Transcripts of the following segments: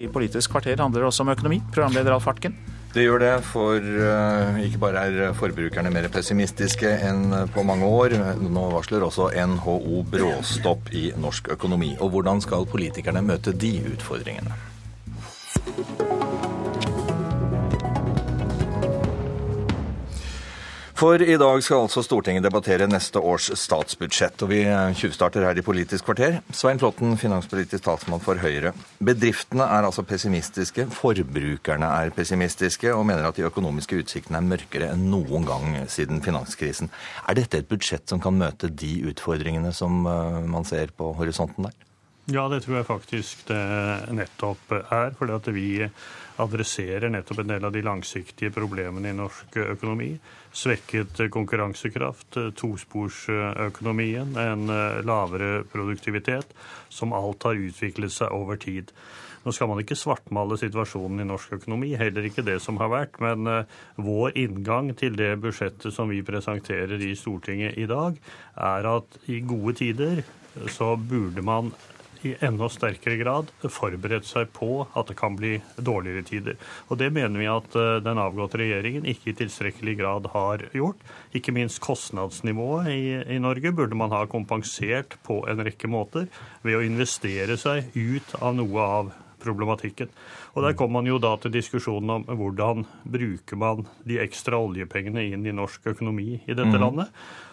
I Politisk kvarter handler det også om økonomi. Programleder Alf Hartken. Det gjør det, for uh, ikke bare er forbrukerne mer pessimistiske enn på mange år. Nå varsler også NHO bråstopp i norsk økonomi. Og hvordan skal politikerne møte de utfordringene? For i dag skal altså Stortinget debattere neste års statsbudsjett, og vi tjuvstarter her i Politisk kvarter. Svein Flåtten, finanspolitisk talsmann for Høyre. Bedriftene er altså pessimistiske, forbrukerne er pessimistiske og mener at de økonomiske utsiktene er mørkere enn noen gang siden finanskrisen. Er dette et budsjett som kan møte de utfordringene som eh, man ser på horisonten der? Ja, det tror jeg faktisk det nettopp er. fordi at vi adresserer nettopp en del av de langsiktige problemene i norsk økonomi. Svekket konkurransekraft, tosporsøkonomien, en lavere produktivitet, som alt har utviklet seg over tid. Nå skal man ikke svartmale situasjonen i norsk økonomi, heller ikke det som har vært. Men uh, vår inngang til det budsjettet som vi presenterer i Stortinget i dag, er at i gode tider så burde man i enda sterkere grad forberedt seg på at det kan bli dårligere tider. Og det mener vi at eh, den avgåtte regjeringen ikke i tilstrekkelig grad har gjort. Ikke minst kostnadsnivået i, i Norge burde man ha kompensert på en rekke måter ved å investere seg ut av noe av problematikken. Og Der kom man jo da til diskusjonen om hvordan bruker man de ekstra oljepengene inn i norsk økonomi i dette mm. landet.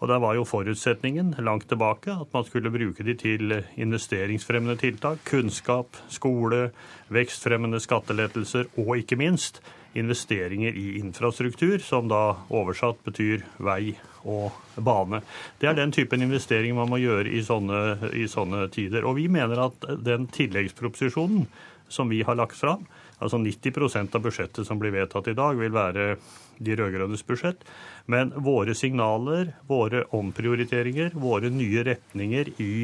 Og der var jo forutsetningen langt tilbake at man skulle bruke de til investeringsfremmende tiltak. Kunnskap, skole, vekstfremmende skattelettelser og ikke minst investeringer i infrastruktur, som da oversatt betyr vei og bane. Det er den typen investering man må gjøre i sånne, i sånne tider. Og vi mener at den tilleggsproposisjonen som vi har lagt fram, altså 90% av budsjettet som blir vedtatt i dag, vil være de rød-grønnes budsjett. Men våre signaler, våre omprioriteringer, våre nye retninger i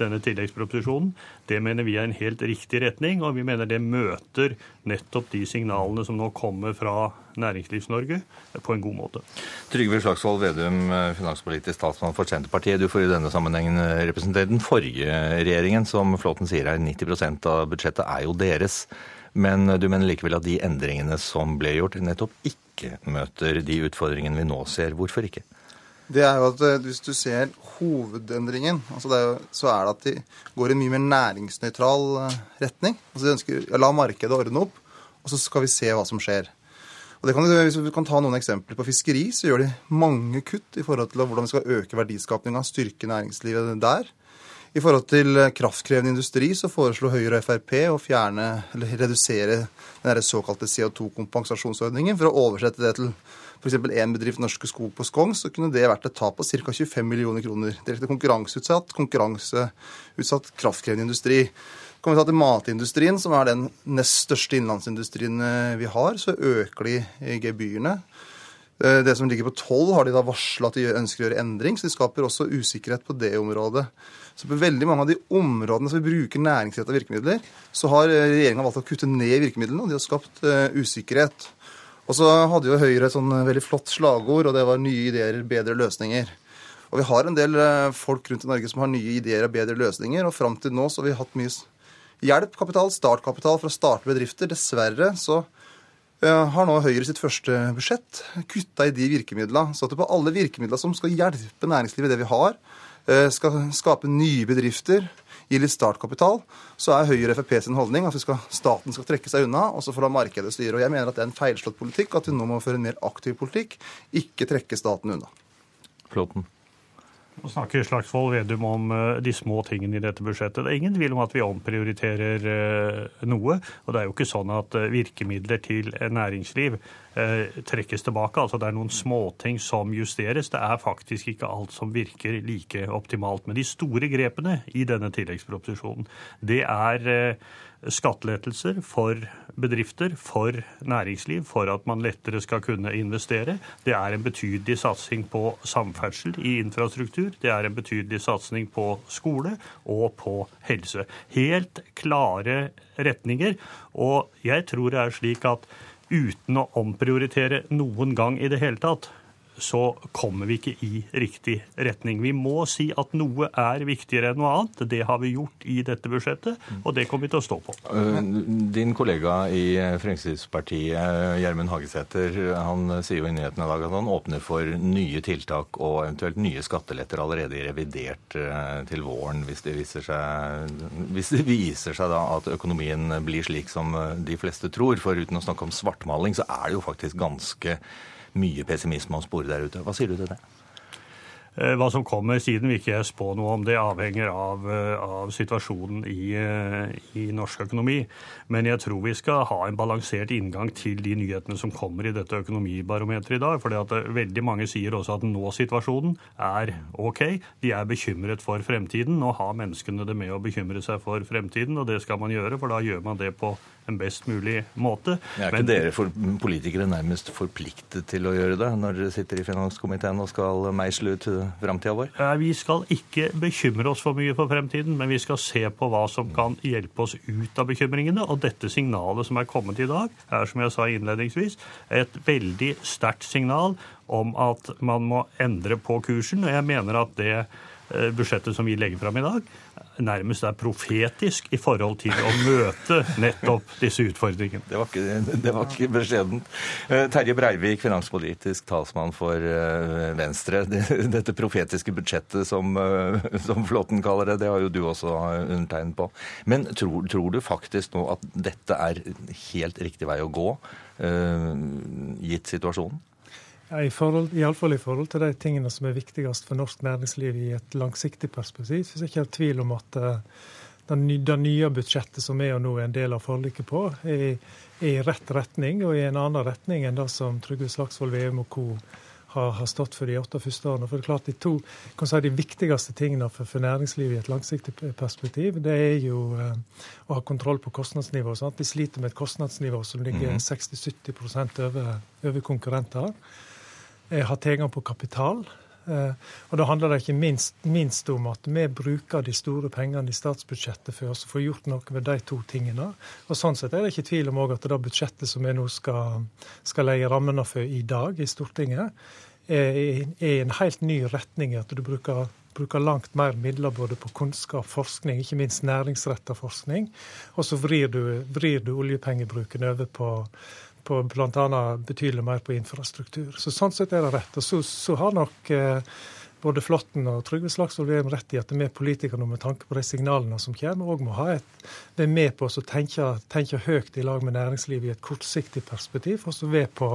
denne tilleggsproposisjonen, det mener vi er en helt riktig retning, og vi mener det møter nettopp de signalene som nå kommer fra Næringslivs-Norge, på en god måte. Trygve Slagsvold Vedum, finanspolitisk statsmann for Senterpartiet. Du får i denne sammenhengen representere den forrige regjeringen, som Flåten sier er 90% av budsjettet er jo deres. Men du mener likevel at de endringene som ble gjort, nettopp ikke møter de utfordringene vi nå ser. Hvorfor ikke? Det er jo at eh, Hvis du ser hovedendringen, altså er jo, så er det at de går i en mye mer næringsnøytral eh, retning. Altså De ønsker å la markedet ordne opp, og så skal vi se hva som skjer. Og det kan, hvis vi kan ta noen eksempler På fiskeri så gjør de mange kutt i forhold til hvordan vi skal øke verdiskapinga, styrke næringslivet der. I forhold til eh, kraftkrevende industri så foreslo Høyre og Frp å fjerne, eller redusere den såkalte CO2-kompensasjonsordningen. For å oversette det til f.eks. én bedrift, Norske Skog på Skogn, så kunne det vært et tap på ca. 25 millioner kroner. Direkte konkurranseutsatt, konkurranseutsatt kraftkrevende industri. Kommer vi ta til matindustrien, som er den nest største innlandsindustrien eh, vi har, så øker de gebyrene. Eh, det som ligger på toll, har de da varsla at de ønsker å gjøre endring, så de skaper også usikkerhet på det området. Så på veldig mange av de områdene som vi bruker næringsrettede virkemidler, så har eh, regjeringa valgt å kutte ned virkemidlene, og de har skapt uh, usikkerhet. Og så hadde jo Høyre et sånn eh, veldig flott slagord, og det var nye ideer, bedre løsninger. Og vi har en del folk rundt i Norge som har nye ideer og bedre løsninger, og fram til nå så har vi hatt mye hjelp, kapital, startkapital for å starte bedrifter. Dessverre så har nå Høyre sitt første budsjett kutta i de virkemidlene. Så at det på alle virkemidler som skal hjelpe næringslivet, det vi har, Eh, skal skape nye bedrifter, gi litt startkapital, så er Høyre Frp sin holdning at skal, staten skal trekke seg unna, og så får la markedet styre. Og Jeg mener at det er en feilslått politikk, at vi nå må føre en mer aktiv politikk, ikke trekke staten unna. Flåten. Nå snakker Slagsvold Vedum om eh, de små tingene i dette budsjettet. Det er ingen tvil om at vi omprioriterer eh, noe. Og det er jo ikke sånn at virkemidler til næringsliv Eh, trekkes tilbake. Altså det er noen småting som justeres. Det er faktisk ikke alt som virker like optimalt. Men de store grepene i denne tilleggsproposisjonen, det er eh, skattelettelser for bedrifter, for næringsliv, for at man lettere skal kunne investere. Det er en betydelig satsing på samferdsel i infrastruktur. Det er en betydelig satsing på skole og på helse. Helt klare retninger. Og jeg tror det er slik at uten å omprioritere noen gang i det hele tatt, så kommer vi ikke i riktig retning. Vi må si at noe er viktigere enn noe annet. Det har vi gjort i dette budsjettet, og det kommer vi til å stå på. Eh, din kollega i Fremskrittspartiet, Gjermund Hagesæter, han sier jo i nyhetene i dag at han åpner for nye tiltak og eventuelt nye skatteletter allerede i revidert eh, til våren, hvis det viser seg, hvis det viser seg da at økonomien blir slik som de fleste tror. For uten å snakke om svartmaling, så er det jo faktisk ganske mye pessimisme å spore der ute. Hva sier du til det? Eh, hva som kommer siden, vil ikke jeg spå noe om. Det avhenger av, eh, av situasjonen i, eh, i, norsk økonomi. Men jeg tror vi skal ha en balansert inngang til de nyhetene som kommer i dette økonomibarometeret i dag. For veldig mange sier også at nå-situasjonen er OK. De er bekymret for fremtiden. Nå har menneskene det med å bekymre seg for fremtiden, og det skal man gjøre, for da gjør man det på en best mulig måte. Er ikke Men, dere for, politikere nærmest forpliktet til å gjøre det, når dere sitter i finanskomiteen og skal meisle ut framtida vår? Vi skal ikke bekymre oss for mye for fremtiden, men vi skal se på hva som kan hjelpe oss ut av bekymringene. Og dette signalet som er kommet i dag, er som jeg sa innledningsvis, et veldig sterkt signal om at man må endre på kursen. Og jeg mener at det eh, budsjettet som vi legger fram i dag, nærmest er profetisk i forhold til å møte nettopp disse utfordringene. Det var ikke, det var ikke beskjedent. Eh, Terje Breivik, finanspolitisk talsmann for eh, Venstre. Dette profetiske budsjettet, som, eh, som Flåtten kaller det, det har jo du også undertegnet på. Men tror, tror du faktisk nå at dette er helt riktig vei å gå, gitt situasjonen? Ja, i forhold, Iallfall i forhold til de tingene som er viktigst for norsk næringsliv i et langsiktig perspektiv. Så er det ikke tvil om at uh, det nye budsjettet som er og nå er en del av forliket på, er, i rett retning og i en annen retning enn det som Trygve Slagsvold Veum og co. Har, har, stått for de åtte første årene. For det er klart De to si, de viktigste tingene for, for, næringslivet i et langsiktig perspektiv, det er jo eh, å ha kontroll på kostnadsnivået. Sant? De sliter med et kostnadsnivå som ligger mm -hmm. 60-70% over, over konkurrenter. Eh, har tilgang på kapital. Eh, og Da handler det ikke minst, minst, om at vi bruker de store pengene i statsbudsjettet for å få gjort noe med de to tingene. Og Sånn sett er det ikke tvil om at det budsjettet som vi nå skal, skal legge rammene for i dag i Stortinget, er i en helt ny retning. At du bruker, bruker langt mer midler både på kunnskap, forskning, ikke minst næringsretta forskning. Og så vrir du, vrir du oljepengebruken over på på bl.a. betydelig mer på infrastruktur. Så Sånn sett er det rett. Og så, så har nok eh, både Flåtten og Trygve Slagsvold Vedum rett i at vi politikere med tanke på de signalene som kommer, òg må ha et, være med på å tenke, tenke, høyt i lag med næringslivet i et kortsiktig perspektiv, og så være på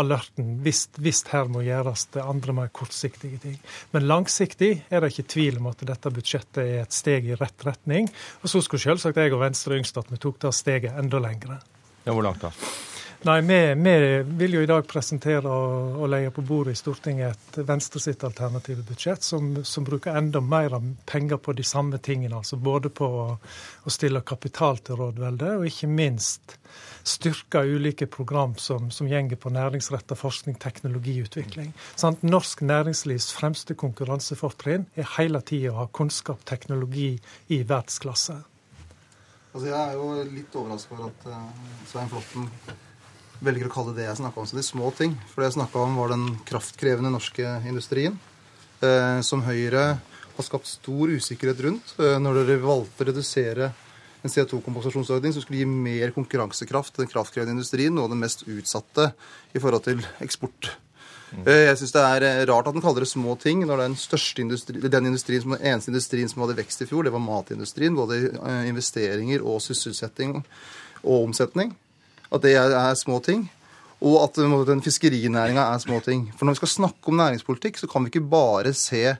alerten hvis, her må gjøres det andre mer kortsiktige ting. Men langsiktig er det ikke tvil om at dette budsjettet er et steg i rett retning. Og så skulle selvsagt jeg og Venstre ønske at vi tok det steget enda lengre. Ja, Hvor langt da? Nei, vi, vi, vil jo i dag presentere og, og legge på bordet i Stortinget et Venstre sitt alternative budsjett som, som, bruker enda mer penger på de samme tingene. altså Både på å, å stille kapital til rådvelde, og ikke minst styrke ulike program som, som gjenger på næringsretta forskning, teknologiutvikling. Sant? norsk næringslivs fremste konkurransefortrinn er hele tida å ha kunnskap, teknologi i verdensklasse. Altså, jeg er jo litt overraska over at uh, Svein Flåtten velger å kalle det jeg snakka om, som de små ting. For det jeg snakka om, var den kraftkrevende norske industrien, eh, som Høyre har skapt stor usikkerhet rundt. Eh, når dere valgte å redusere en CO2-kompensasjonsordning som skulle gi mer konkurransekraft til den kraftkrevende industrien, noe av det mest utsatte i forhold til eksport. Eh, jeg syns det er eh, rart at den kaller det små ting, når den, industri, den industrien som, den eneste industrien som hadde vekst i fjor, det var matindustrien. Både eh, investeringer og sysselsetting og omsetning at det er, er små ting. Og at den fiskerinæringa er små ting. For når vi skal snakke om næringspolitikk, så kan vi ikke bare se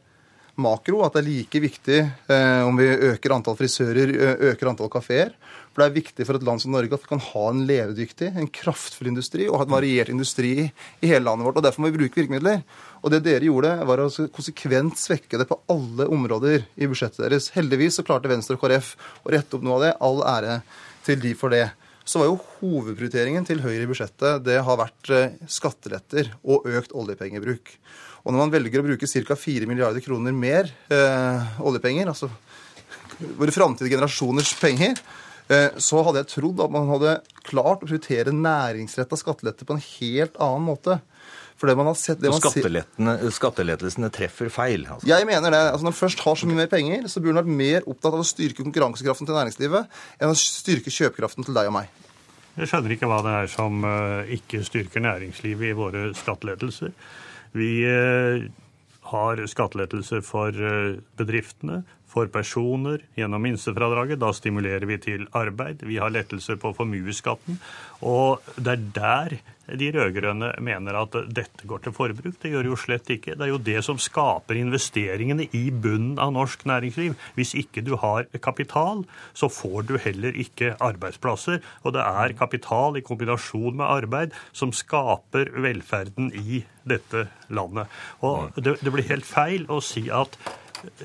makro. At det er like viktig eh, om vi øker antall frisører, øker antall kafeer. For det er viktig for et land som Norge at vi kan ha en levedyktig, en kraftfull industri og ha en variert industri i hele landet vårt. og Derfor må vi bruke virkemidler. Og det dere gjorde, var å konsekvent svekke det på alle områder i budsjettet deres. Heldigvis så klarte Venstre og KrF å rette opp noe av det. All ære til de for det så var jo hovedprioriteringen til Høyre i budsjettet det har vært eh, skatteletter og økt oljepengebruk. Og når man velger å bruke ca. 4 milliarder kroner mer eh, oljepenger, altså våre framtidige generasjoners penger, Eh, så hadde jeg trodd at man hadde klart å prioritere næringsretta skattelette på en helt annen måte. For det man har sett... Det Så man ser- skattelettene- skattelettelsene treffer feil? Altså. Jeg mener det. altså Når man først har så mye mer penger, så burde man vært mer opptatt av å styrke konkurransekraften til næringslivet enn å styrke kjøpekraften til deg og meg. Jeg skjønner ikke hva det er som eh, ikke styrker næringslivet i våre skattelettelser. Vi eh, har skattelettelser for eh, bedriftene, for personer gjennom minstefradraget. Da stimulerer vi til arbeid. Vi har lettelser på formuesskatten. Og det er der de rød-grønne mener at dette går til forbruk. Det gjør jo slett ikke. Det er jo det som skaper investeringene i bunnen av norsk næringsliv. Hvis ikke du har kapital, så får du heller ikke arbeidsplasser. Og det er kapital i kombinasjon med arbeid som skaper velferden i dette landet. Og det, det blir helt feil å si at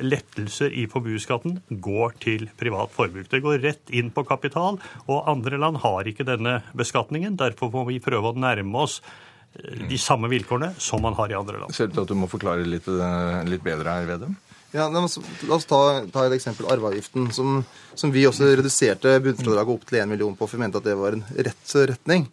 lettelser i formuesskatten går til privat forbruk. Det går rett inn på kapital, og andre land har ikke denne beskatningen. Derfor må vi prøve å nærme oss eh, de samme vilkårene som man har i andre land. Ser ut til at du må forklare litt, eh, litt bedre her, Vedum? Ja, La oss, ta, ta et eksempel. Arveavgiften, som, som vi også reduserte bunnfradraget opp til 1 million på, for vi mente at det var en rett retning.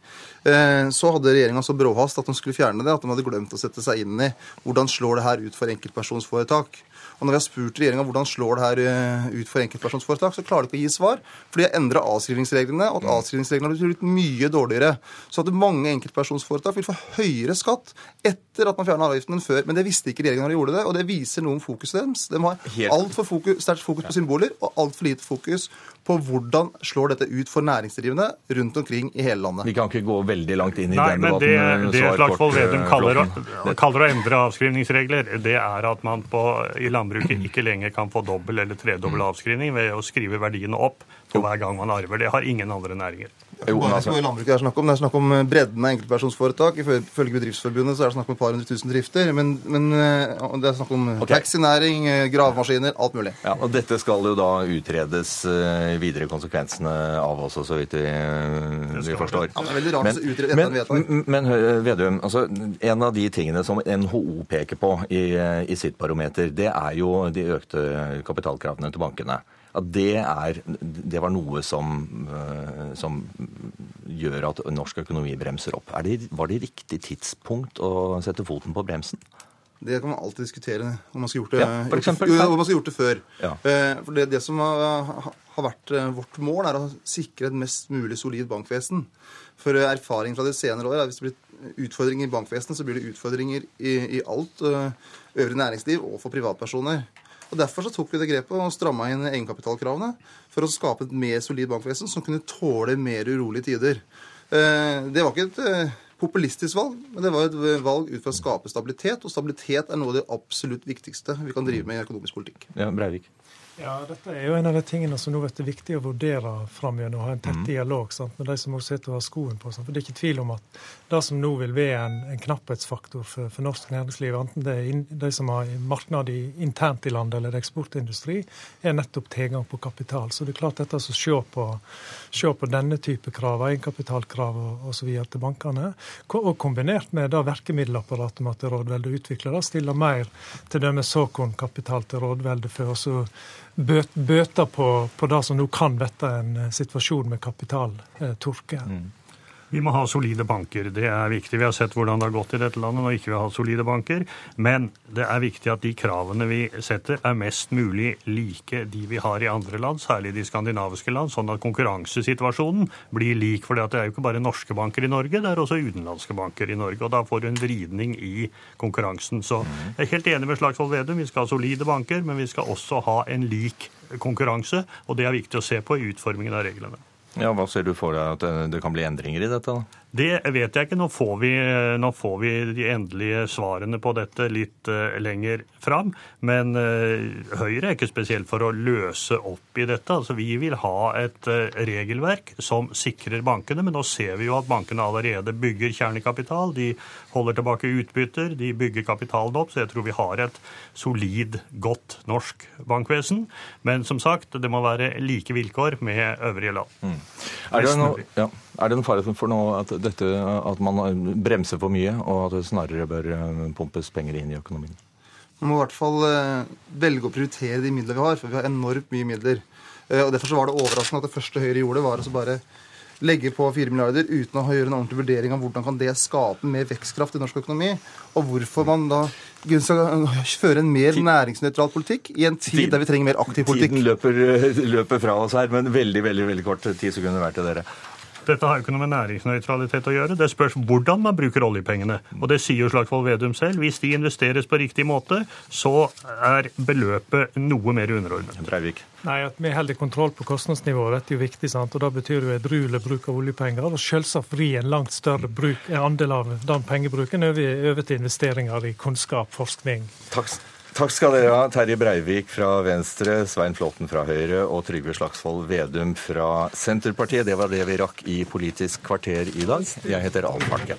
Eh, Så hadde regjeringa så bråhast at de skulle fjerne det, at de hadde glemt å sette seg inn i hvordan slår det her ut for enkeltpersonsforetak. Og når vi har spurt regjeringa hvordan slår det her eh, ut for enkeltpersonsforetak, så klarer de ikke å gi svar. For de har endra avskrivningsreglene, og at avskrivningsreglene har blitt mye dårligere. Så at mange enkeltpersonsforetak vil få høyere skatt etter at man fjerna avgiften enn før. Men det visste ikke regjeringa når de gjorde det, og det viser noe om fokuset deres. De har altfor fokus, sterkt fokus på symboler og altfor lite fokus på hvordan slår dette ut for næringsdrivende rundt omkring i hele landet. Vi kan ikke gå veldig langt inn i Nei, den men det, debatten. det Slagsvold Vedum eh, kaller, kaller å endre avskrivningsregler, det er at man på, i landbruket ikke lenger kan få dobbel eller tredobbel avskrivning ved å skrive verdiene opp for hver gang man arver. Det har ingen andre næringer. Jo, men altså, landbruket er snakk om. Det er snakk om eh, bredden av enkeltpersonsforetak. Ifølge Bedriftsforbundet så er det snakk om et par hundre tusen drifter. Men, men eh, det er snakk om okay. taxinæring, eh, gravemaskiner, alt mulig. ja, og Dette skal jo da utredes videre konsekvensene av også, så vidt vi, vi forstår. Ja, det er veldig rart å utrede men, vedtak. men, men Vedum, altså, en av de tingene som NHO peker på i, i sitt barometer, det er jo de økte kapitalkravene til bankene. At det, er, det var noe som, eh, som gjør at norsk økonomi bremser opp. Er det, var det riktig tidspunkt å sette foten på bremsen? Det kan man alltid diskutere om man skulle gjort det, Ja, for eksempel. man skulle gjort det før. Ja. Eh, For det, det som har, har vært eh, vårt mål, er å sikre et mest mulig solid bankvesen. For erfaring fra de senere år er at hvis det blir utfordringer i bankvesenet, så blir det utfordringer i, i alt øvrig næringsliv og for privatpersoner. Og Derfor så tok vi det grepet og stramma inn egenkapitalkravene for å skape et mer solid bankvesen som kunne tåle mer urolige tider. Eh, Det var ikke et eh, populistisk valg, men det var et valg ut fra å skape stabilitet. Og stabilitet er noe av det absolutt viktigste vi kan drive med i økonomisk politikk. Ja, Breivik. Ja, Dette er jo en av de tingene som nå blir viktig å vurdere framover. Ha en tett dialog sant, med de som også sitter og har skoen på. Sant? For Det er ikke tvil om at det som nå vil være en, en knapphetsfaktor for, for norsk næringsliv, enten det er in, de som har marked i, internt i landet eller eksportindustri, er nettopp tilgang på kapital. Så det er klart dette å se på, se på denne type krav, egenkapitalkrav osv. til bankene, og kombinert med det virkemiddelapparatet med at rådveldet utvikler det, stiller mer t.d. såkornkapital til rådveldet for å bøter på, på det som nå kan bli en eh, situasjon med kapitaltørke. Vi må ha solide banker. Det er viktig. Vi har sett hvordan det har gått i dette landet når ikke vi har solide banker. Men det er viktig at de kravene vi setter, er mest mulig like de vi har i andre land, særlig de skandinaviske land, sånn at konkurransesituasjonen blir lik. For det er jo ikke bare norske banker i Norge, det er også utenlandske banker i Norge. Og da får du en vridning i konkurransen. Så jeg er helt enig med Slagsvold Vedum. Vi skal ha solide banker, men vi skal også ha en lik konkurranse. Og det er viktig å se på i utformingen av reglene. Ja, Hva ser du for deg at det- det kan bli endringer i dette? da? Det vet jeg ikke. Nå får, vi, nå får vi de endelige svarene på dette litt eh, lenger fram. Men eh, Høyre er ikke spesielt for å løse opp i dette. Altså, vi vil ha et eh, regelverk som sikrer bankene. Men nå ser vi jo at bankene allerede bygger kjernekapital. De holder tilbake utbytter, de bygger kapitalen opp. Så jeg tror vi har et solid, godt norsk bankvesen. Men som sagt, det må være like vilkår med øvrige land. Er det, noe, ja, er det en fare for nå at, dette, at man bremser for mye, og at det snarere bør eh, pumpes penger inn i økonomien? Man må i hvert fall eh, velge å prioritere de midlene vi har, for vi har enormt mye midler. Eh, og Derfor så var det overraskende at det første Høyre gjorde, var å bare legge på 4 milliarder uten å gjøre en ordentlig vurdering av hvordan kan det skape mer vekstkraft i norsk økonomi, og hvorfor man da skal føre en mer næringsnøytral politikk i en tid der vi trenger mer aktiv politikk. Tiden løper, løper fra oss her, men veldig, veldig, veldig kort. Ti sekunder hver til dere. Dette har jo ikke noe med næringsnøytralitet å gjøre. Det spørs hvordan man bruker oljepengene. Og det sier jo Slagsvold Vedum selv. Hvis de investeres på riktig måte, så er beløpet noe mer underordnet. Breivik. Nei, At vi holder kontroll på kostnadsnivået, dette er jo viktig. sant? Og Det betyr jo edruelig bruk av oljepenger. Og selvsagt vri en langt større bruk, andel av den pengebruken over, over til investeringer i kunnskap, forskning. Takk. Takk skal dere ha, Terje Breivik fra Venstre, Svein Flåten fra Høyre og Trygve Slagsvold Vedum fra Senterpartiet. Det var det vi rakk i Politisk kvarter i dag. Jeg heter Alf Hartke.